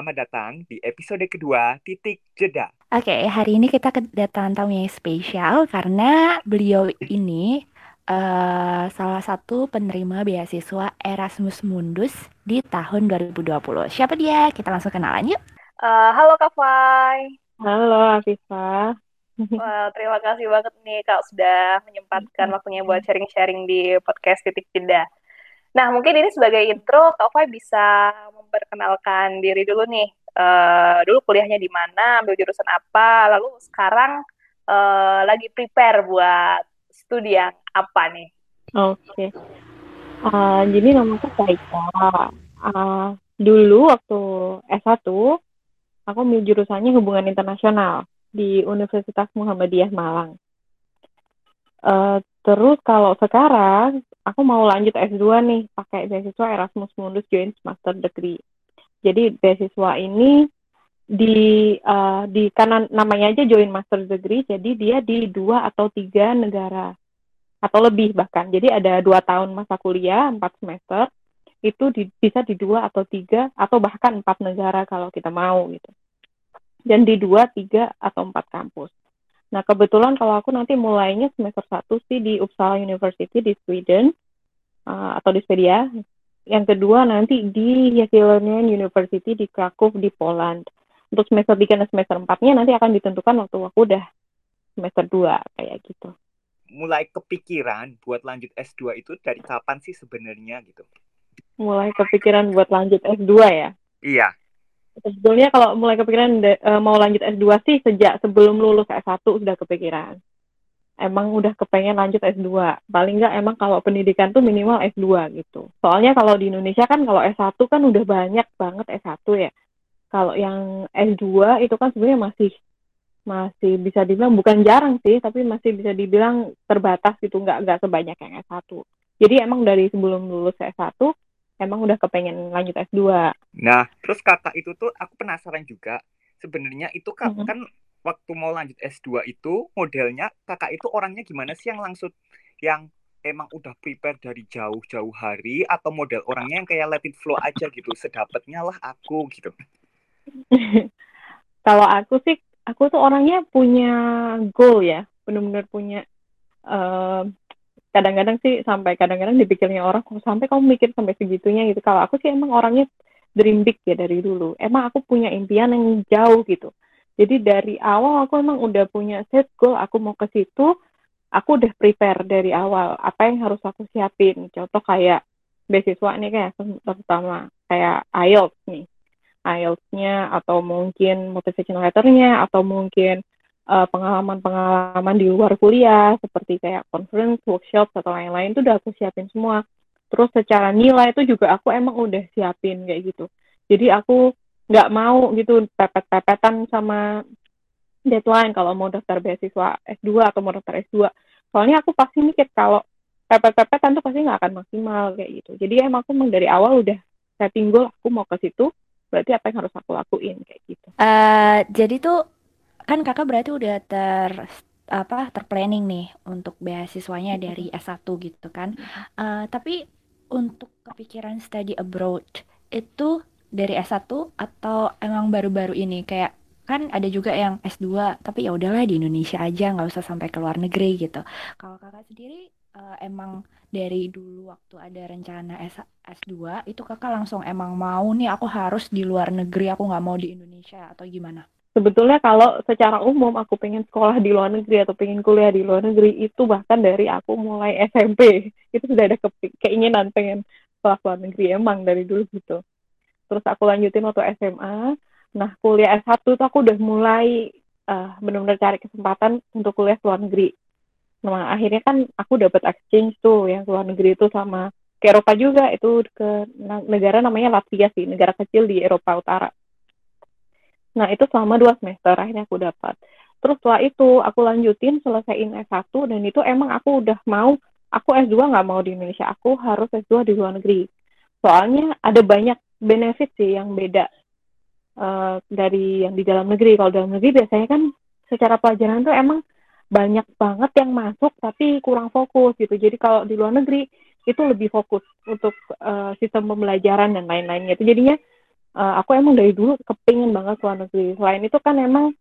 Selamat datang di episode kedua Titik Jeda. Oke, hari ini kita kedatangan tamu yang spesial karena beliau ini uh, salah satu penerima beasiswa Erasmus Mundus di tahun 2020. Siapa dia? Kita langsung kenalan yuk. Uh, halo Kak Fai. Halo Afifah. Well, terima kasih banget nih Kak sudah menyempatkan waktunya buat sharing-sharing di podcast Titik Jeda. Nah, mungkin ini sebagai intro, Kak Fai bisa memperkenalkan diri dulu nih. Uh, dulu kuliahnya di mana, ambil jurusan apa, lalu sekarang uh, lagi prepare buat studi yang apa nih? Oke. Okay. Uh, jadi nama aku Saika. Uh, dulu waktu S1, aku ambil jurusannya hubungan internasional di Universitas Muhammadiyah Malang. Uh, terus kalau sekarang aku mau lanjut S2 nih pakai beasiswa Erasmus Mundus Joint Master Degree. Jadi beasiswa ini di uh, di karena namanya aja Joint Master Degree, jadi dia di dua atau tiga negara atau lebih bahkan. Jadi ada dua tahun masa kuliah, empat semester itu di, bisa di dua atau tiga atau bahkan empat negara kalau kita mau gitu. Dan di dua, tiga atau empat kampus. Nah, kebetulan kalau aku nanti mulainya semester 1 sih di Uppsala University di Sweden uh, atau di Swedia. Yang kedua nanti di Jagiellonian University di Krakow di Poland. Untuk semester 3 dan semester 4-nya nanti akan ditentukan waktu aku udah semester 2 kayak gitu. Mulai kepikiran buat lanjut S2 itu dari kapan sih sebenarnya gitu? Mulai kepikiran buat lanjut S2 ya? Iya sebetulnya kalau mulai kepikiran uh, mau lanjut S2 sih sejak sebelum lulus S1 sudah kepikiran. Emang udah kepengen lanjut S2. Paling nggak emang kalau pendidikan tuh minimal S2 gitu. Soalnya kalau di Indonesia kan kalau S1 kan udah banyak banget S1 ya. Kalau yang S2 itu kan sebenarnya masih masih bisa dibilang bukan jarang sih, tapi masih bisa dibilang terbatas gitu, nggak nggak sebanyak yang S1. Jadi emang dari sebelum lulus S1 emang udah kepengen lanjut S2. Nah, terus kakak itu tuh aku penasaran juga. Sebenarnya itu kan, mm -hmm. kan waktu mau lanjut S2 itu modelnya kakak itu orangnya gimana sih yang langsung yang emang udah prepare dari jauh-jauh hari atau model orangnya yang kayak let it flow aja gitu, sedapatnya lah aku gitu. Kalau aku sih, aku tuh orangnya punya goal ya, benar-benar punya uh, kadang-kadang sih sampai kadang-kadang dipikirnya orang kok sampai kamu mikir sampai segitunya gitu. Kalau aku sih emang orangnya dream big ya dari dulu. Emang aku punya impian yang jauh gitu. Jadi dari awal aku emang udah punya set goal aku mau ke situ aku udah prepare dari awal apa yang harus aku siapin. Contoh kayak beasiswa nih kayak terutama kayak IELTS nih. IELTS-nya atau mungkin motivation letter-nya atau mungkin uh, pengalaman-pengalaman di luar kuliah seperti kayak conference, workshop atau lain-lain itu udah aku siapin semua. Terus secara nilai itu juga aku emang udah siapin kayak gitu. Jadi aku nggak mau gitu pepet-pepetan sama deadline kalau mau daftar beasiswa S2 atau mau daftar S2. Soalnya aku pasti mikir kalau pepet-pepetan tuh pasti nggak akan maksimal kayak gitu. Jadi emang aku emang dari awal udah setting goal aku mau ke situ, berarti apa yang harus aku lakuin kayak gitu. Uh, jadi tuh kan kakak berarti udah ter apa terplanning nih untuk beasiswanya dari S1 gitu kan. Uh, tapi untuk kepikiran study abroad itu dari S1 atau emang baru-baru ini kayak kan ada juga yang S2 tapi ya udahlah di Indonesia aja nggak usah sampai ke luar negeri gitu. Kalau kakak sendiri uh, emang dari dulu waktu ada rencana S S2 itu kakak langsung emang mau nih aku harus di luar negeri aku nggak mau di Indonesia atau gimana? Sebetulnya kalau secara umum aku pengen sekolah di luar negeri atau pengen kuliah di luar negeri itu bahkan dari aku mulai SMP itu sudah ada ke keinginan pengen sekolah luar negeri emang dari dulu gitu. Terus aku lanjutin waktu SMA nah kuliah S1 tuh aku udah mulai uh, benar-benar cari kesempatan untuk kuliah luar negeri. Nah akhirnya kan aku dapat exchange tuh yang luar negeri itu sama ke Eropa juga. Itu ke negara namanya Latvia sih negara kecil di Eropa Utara Nah, itu selama dua semester akhirnya aku dapat. Terus setelah itu aku lanjutin selesaiin S1 dan itu emang aku udah mau aku S2 nggak mau di Indonesia, aku harus S2 di luar negeri. Soalnya ada banyak benefit sih yang beda uh, dari yang di dalam negeri. Kalau dalam negeri biasanya kan secara pelajaran tuh emang banyak banget yang masuk tapi kurang fokus gitu. Jadi kalau di luar negeri itu lebih fokus untuk uh, sistem pembelajaran dan lain-lainnya. Itu jadinya uh, aku emang dari dulu kepingin banget ke luar negeri. Selain itu kan emang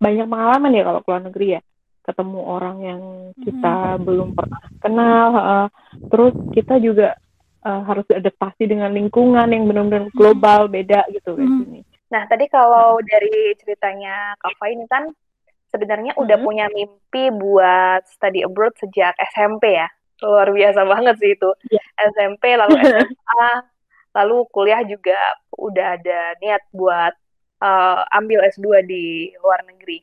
banyak pengalaman ya kalau ke luar negeri ya. Ketemu orang yang kita hmm. belum pernah kenal. Uh, terus kita juga uh, harus adaptasi dengan lingkungan yang benar-benar global, beda gitu hmm. di sini. Nah, tadi kalau dari ceritanya Kak Fai ini kan sebenarnya hmm. udah punya mimpi buat study abroad sejak SMP ya. Luar biasa banget sih itu. Yeah. SMP lalu SMA, lalu kuliah juga udah ada niat buat uh, ambil S2 di luar negeri.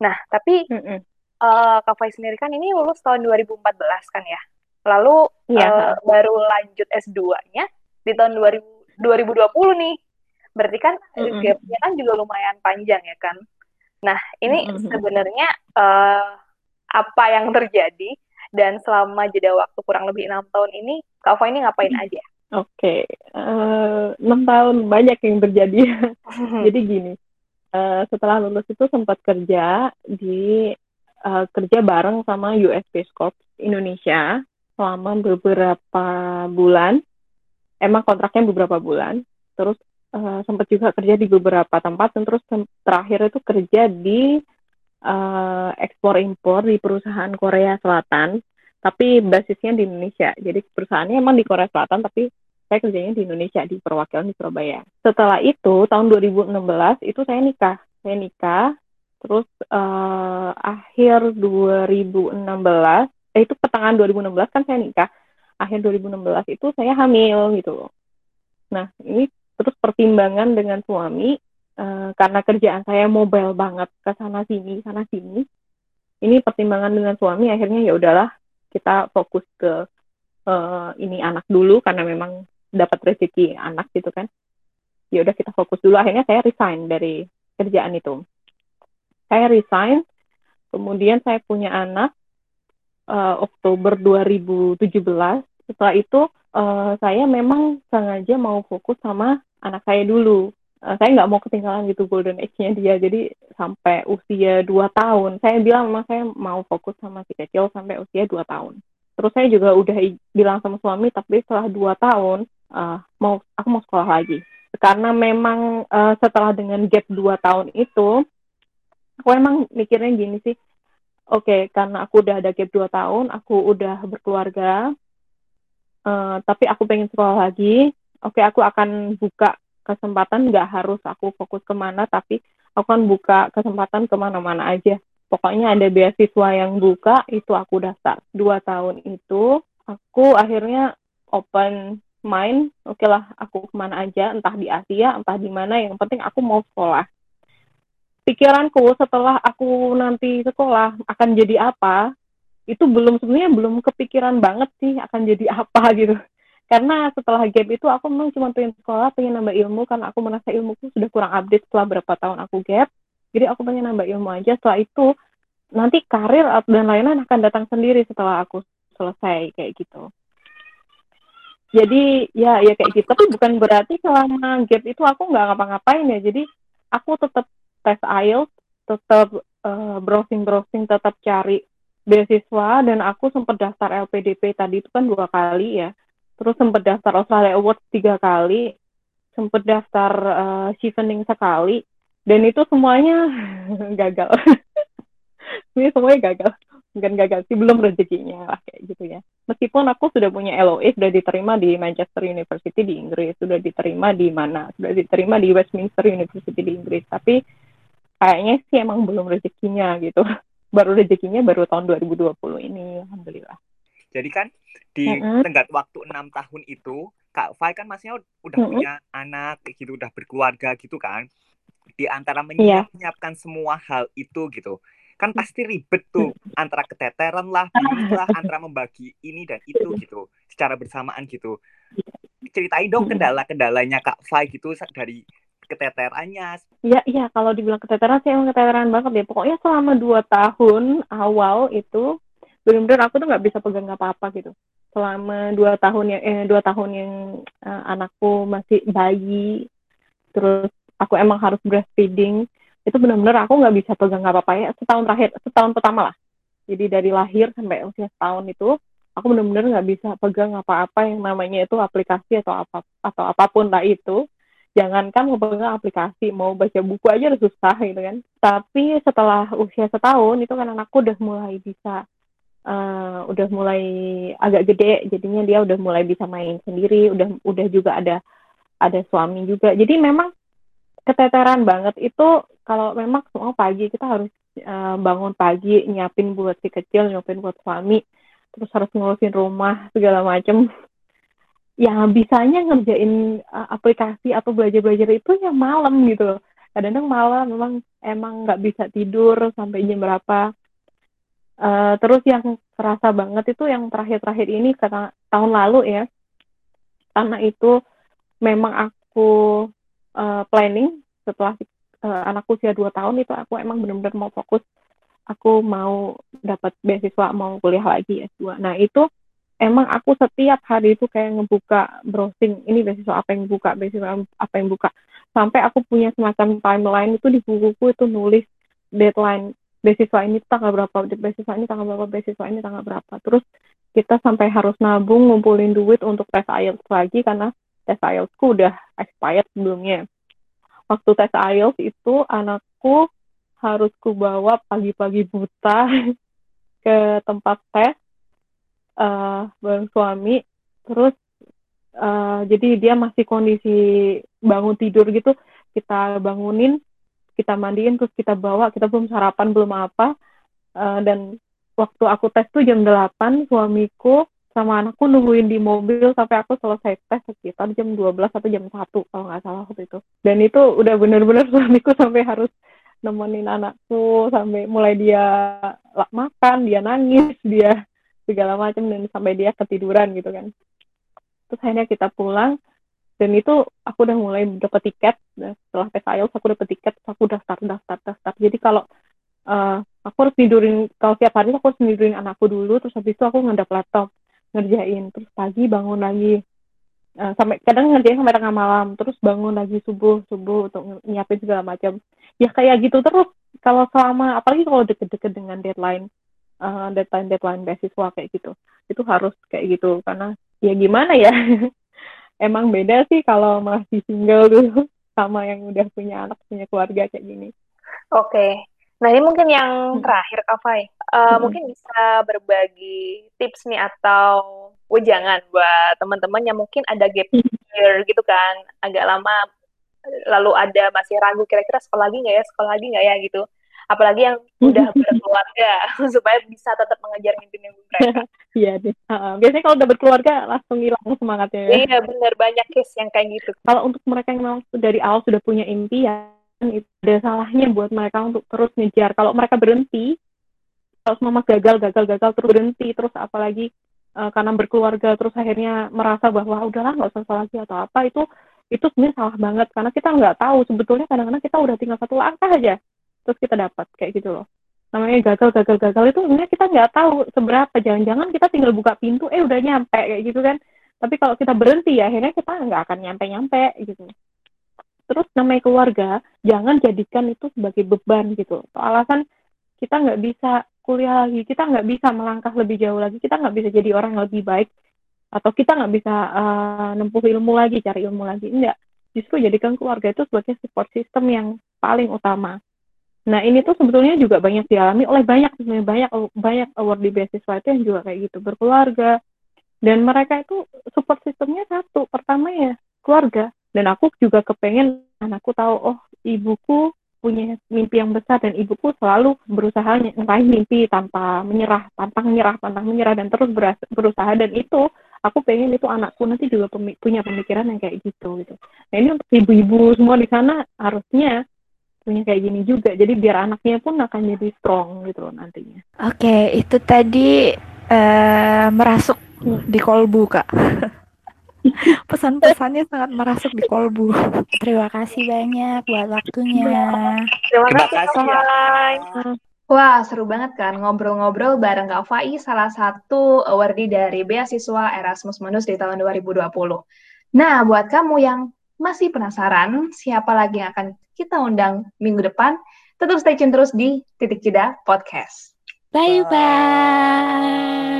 Nah, tapi mm -mm. Uh, Kak Fai sendiri kan ini lulus tahun 2014 kan ya. Lalu yeah. uh, baru lanjut S2-nya di tahun 2000, 2020 nih. Berarti kan mm gapnya kan juga lumayan panjang ya kan. Nah, ini mm -hmm. sebenarnya uh, apa yang terjadi dan selama jeda waktu kurang lebih enam tahun ini, Kak Fa ini ngapain aja? Oke, okay. uh, eh, 6 tahun banyak yang terjadi. Jadi gini, uh, setelah lulus itu sempat kerja di uh, kerja bareng sama US Space Corps Indonesia selama beberapa bulan. Emang kontraknya beberapa bulan. Terus uh, sempat juga kerja di beberapa tempat dan terus terakhir itu kerja di uh, ekspor impor di perusahaan Korea Selatan tapi basisnya di Indonesia. Jadi perusahaannya emang di Korea Selatan tapi saya kerjanya di Indonesia di perwakilan di Surabaya. Setelah itu tahun 2016 itu saya nikah. Saya nikah terus uh, akhir 2016 eh itu pertengahan 2016 kan saya nikah. Akhir 2016 itu saya hamil gitu loh. Nah ini terus pertimbangan dengan suami uh, karena kerjaan saya mobile banget ke sana sini sana sini. Ini pertimbangan dengan suami akhirnya ya udahlah kita fokus ke uh, ini anak dulu karena memang dapat rezeki anak gitu kan. Ya udah kita fokus dulu. Akhirnya saya resign dari kerjaan itu. Saya resign kemudian saya punya anak uh, Oktober 2017 setelah itu uh, saya memang sengaja mau fokus sama anak saya dulu. Uh, saya nggak mau ketinggalan gitu golden age-nya dia. Jadi sampai usia 2 tahun. Saya bilang memang saya mau fokus sama si kecil sampai usia 2 tahun. Terus saya juga udah bilang sama suami, tapi setelah 2 tahun, uh, mau aku mau sekolah lagi. Karena memang uh, setelah dengan gap 2 tahun itu, aku emang mikirnya gini sih, oke, okay, karena aku udah ada gap 2 tahun, aku udah berkeluarga, uh, tapi aku pengen sekolah lagi, oke okay, aku akan buka kesempatan nggak harus aku fokus ke mana tapi aku akan buka kesempatan ke mana-mana aja. Pokoknya ada beasiswa yang buka itu aku daftar. Dua tahun itu aku akhirnya open mind oke okay lah aku ke mana aja entah di Asia entah di mana yang penting aku mau sekolah. Pikiranku setelah aku nanti sekolah akan jadi apa itu belum sebenarnya belum kepikiran banget sih akan jadi apa gitu karena setelah gap itu aku memang cuma pengen sekolah pengen nambah ilmu karena aku merasa ilmuku sudah kurang update setelah berapa tahun aku gap. Jadi aku pengen nambah ilmu aja. Setelah itu nanti karir dan lain-lain akan datang sendiri setelah aku selesai kayak gitu. Jadi ya ya kayak gitu. Tapi bukan berarti selama gap itu aku nggak ngapa-ngapain ya. Jadi aku tetap tes IELTS tetap uh, browsing browsing tetap cari beasiswa dan aku sempat daftar LPDP tadi itu kan dua kali ya terus sempat daftar Australia Awards tiga kali sempat daftar uh, chevening sekali dan itu semuanya gagal. Ini semuanya gagal. Bukan gagal sih belum rezekinya lah kayak gitu ya. Meskipun aku sudah punya LOE sudah diterima di Manchester University di Inggris sudah diterima di mana sudah diterima di Westminster University di Inggris tapi kayaknya sih emang belum rezekinya gitu. Baru rezekinya baru tahun 2020 ini alhamdulillah jadi kan di mm-hmm. tenggat waktu enam tahun itu Kak Fai kan masnya udah mm-hmm. punya anak gitu, udah berkeluarga gitu kan. Di antara menyiapkan yeah. semua hal itu gitu. Kan pasti ribet tuh antara keteteran lah, lah antara membagi ini dan itu gitu secara bersamaan gitu. Ceritain dong kendala-kendalanya Kak Fai gitu dari keteterannya. Iya, iya. Kalau dibilang keteteran sih emang keteteran banget ya. Pokoknya selama dua tahun awal itu benar-benar aku tuh nggak bisa pegang apa-apa gitu. Selama dua tahun yang eh dua tahun yang uh, anakku masih bayi terus aku emang harus breastfeeding itu benar-benar aku nggak bisa pegang apa-apa. Ya setahun terakhir setahun pertama lah. Jadi dari lahir sampai usia setahun itu aku benar-benar nggak bisa pegang apa-apa yang namanya itu aplikasi atau apa atau apa pun lah itu. Jangankan mau pegang aplikasi mau baca buku aja udah susah gitu kan. Tapi setelah usia setahun itu kan anakku udah mulai bisa uh, udah mulai agak gede jadinya dia udah mulai bisa main sendiri udah udah juga ada ada suami juga. Jadi memang keteteran banget. Itu kalau memang semua pagi kita harus uh, bangun pagi nyiapin buat si kecil nyiapin buat suami terus harus ngurusin rumah segala macem. Yang bisanya ngerjain uh, aplikasi atau belajar-belajar itu ya malam gitu kadang-kadang malam memang emang nggak bisa tidur sampai jam berapa uh, terus yang terasa banget itu yang terakhir-terakhir ini karena tahun lalu ya. Karena itu memang aku uh, planning setelah uh, anakku usia dua tahun itu aku emang benar-benar mau fokus. Aku mau dapat beasiswa mau kuliah lagi S2 nah itu emang aku setiap hari itu kayak ngebuka browsing ini beasiswa apa yang buka beasiswa apa yang buka. Sampai aku punya semacam timeline itu di bukuku itu nulis deadline beasiswa ini tanggal berapa? Beasiswa ini tanggal berapa? Beasiswa ini tanggal berapa? Terus kita sampai harus nabung ngumpulin duit untuk tes IELTS lagi karena tes IELTSku udah expired sebelumnya. Waktu tes IELTS itu anakku harus ku bawa pagi-pagi buta ke tempat tes uh, bareng suami. Terus uh, jadi dia masih kondisi bangun tidur gitu kita bangunin kita mandiin terus kita bawa kita belum sarapan belum apa. Uh, dan waktu aku tes tuh jam 8 suamiku sama anakku nungguin di mobil sampai aku selesai tes sekitar jam 12 atau jam 1 kalau nggak salah waktu itu. Dan itu udah bener-bener suamiku sampai harus nemenin anakku sampai mulai dia makan dia nangis dia segala macam dan sampai dia ketiduran gitu kan. Terus akhirnya kita pulang dan itu aku udah mulai dapat tiket setelah tes IELTS aku dapat tiket aku daftar daftar daftar. Jadi kalau uh, aku harus tidurin kalau tiap hari aku harus tidurin anakku dulu terus habis itu aku ngedap laptop ngerjain. Terus pagi bangun lagi uh, sampai kadang ngerjain sampai tengah malam terus bangun lagi subuh subuh untuk nyiapin segala macam. Ya kayak gitu terus kalau selama apalagi kalau deket-deket dengan deadline uh, deadline deadline beasiswa kayak gitu itu harus kayak gitu. Karena ya gimana ya emang beda sih kalau masih single dulu sama yang udah punya anak punya keluarga kayak gini oke okay. nah ini mungkin yang hmm. terakhir Kak Fai uh, hmm. mungkin bisa berbagi tips nih atau wejangan buat teman-teman yang mungkin ada gap hmm. year gitu kan agak lama lalu ada masih ragu kira-kira sekolah lagi nggak ya sekolah lagi nggak ya gitu apalagi yang udah berkeluarga supaya bisa tetap mengejar mimpi-mimpi mereka. Iya deh. Uh, biasanya kalau udah berkeluarga langsung hilang semangatnya. Ya. Iya benar banyak case yang kayak gitu. Kalau untuk mereka yang memang dari awal sudah punya impian itu ada salahnya buat mereka untuk terus ngejar. Kalau mereka berhenti, kalau semua gagal, gagal, gagal terus berhenti, terus apalagi uh, karena berkeluarga terus akhirnya merasa bahwa udahlah nggak usah lagi atau apa itu itu sebenarnya salah banget karena kita nggak tahu sebetulnya kadang-kadang kita udah tinggal satu langkah aja terus kita dapat kayak gitu loh. Namanya gagal gagal gagal itu sebenarnya kita nggak tahu seberapa. Jangan-jangan kita tinggal buka pintu eh udah nyampe kayak gitu kan. Tapi kalau kita berhenti ya akhirnya kita nggak akan nyampe nyampe gitu. Terus namanya keluarga jangan jadikan itu sebagai beban gitu alasan kita nggak bisa kuliah lagi kita nggak bisa melangkah lebih jauh lagi kita nggak bisa jadi orang yang lebih baik atau kita nggak bisa uh, nempuh ilmu lagi cari ilmu lagi. Enggak justru jadikan keluarga itu sebagai support system yang paling utama Nah ini tuh sebetulnya juga banyak dialami oleh banyak sebenarnya banyak banyak award di beasiswa itu yang juga kayak gitu berkeluarga. Dan mereka itu support sistemnya satu pertama ya keluarga. Dan aku juga kepengen anakku tahu oh ibuku punya mimpi yang besar dan ibuku selalu berusaha ngeraih mimpi tanpa menyerah pantang menyerah pantang menyerah dan terus berusaha. Dan itu aku pengen itu anakku nanti juga punya pemikiran yang kayak gitu gitu. Nah ini untuk ibu-ibu semua di sana harusnya punya kayak gini juga. Jadi biar anaknya pun akan jadi strong gitu loh nantinya. Oke okay, itu tadi uh, merasuk di kolbu kak. Pesan-pesannya sangat merasuk di kolbu. Terima kasih banyak buat waktunya. Terima, kasih. Wah, seru banget kan ngobrol-ngobrol bareng Kak Fai, salah satu awardee dari beasiswa Erasmus Mundus di tahun 2020. Nah, buat kamu yang masih penasaran siapa lagi yang akan kita undang minggu depan, tetap stay tune terus di Titik Jeda Podcast. Bye-bye.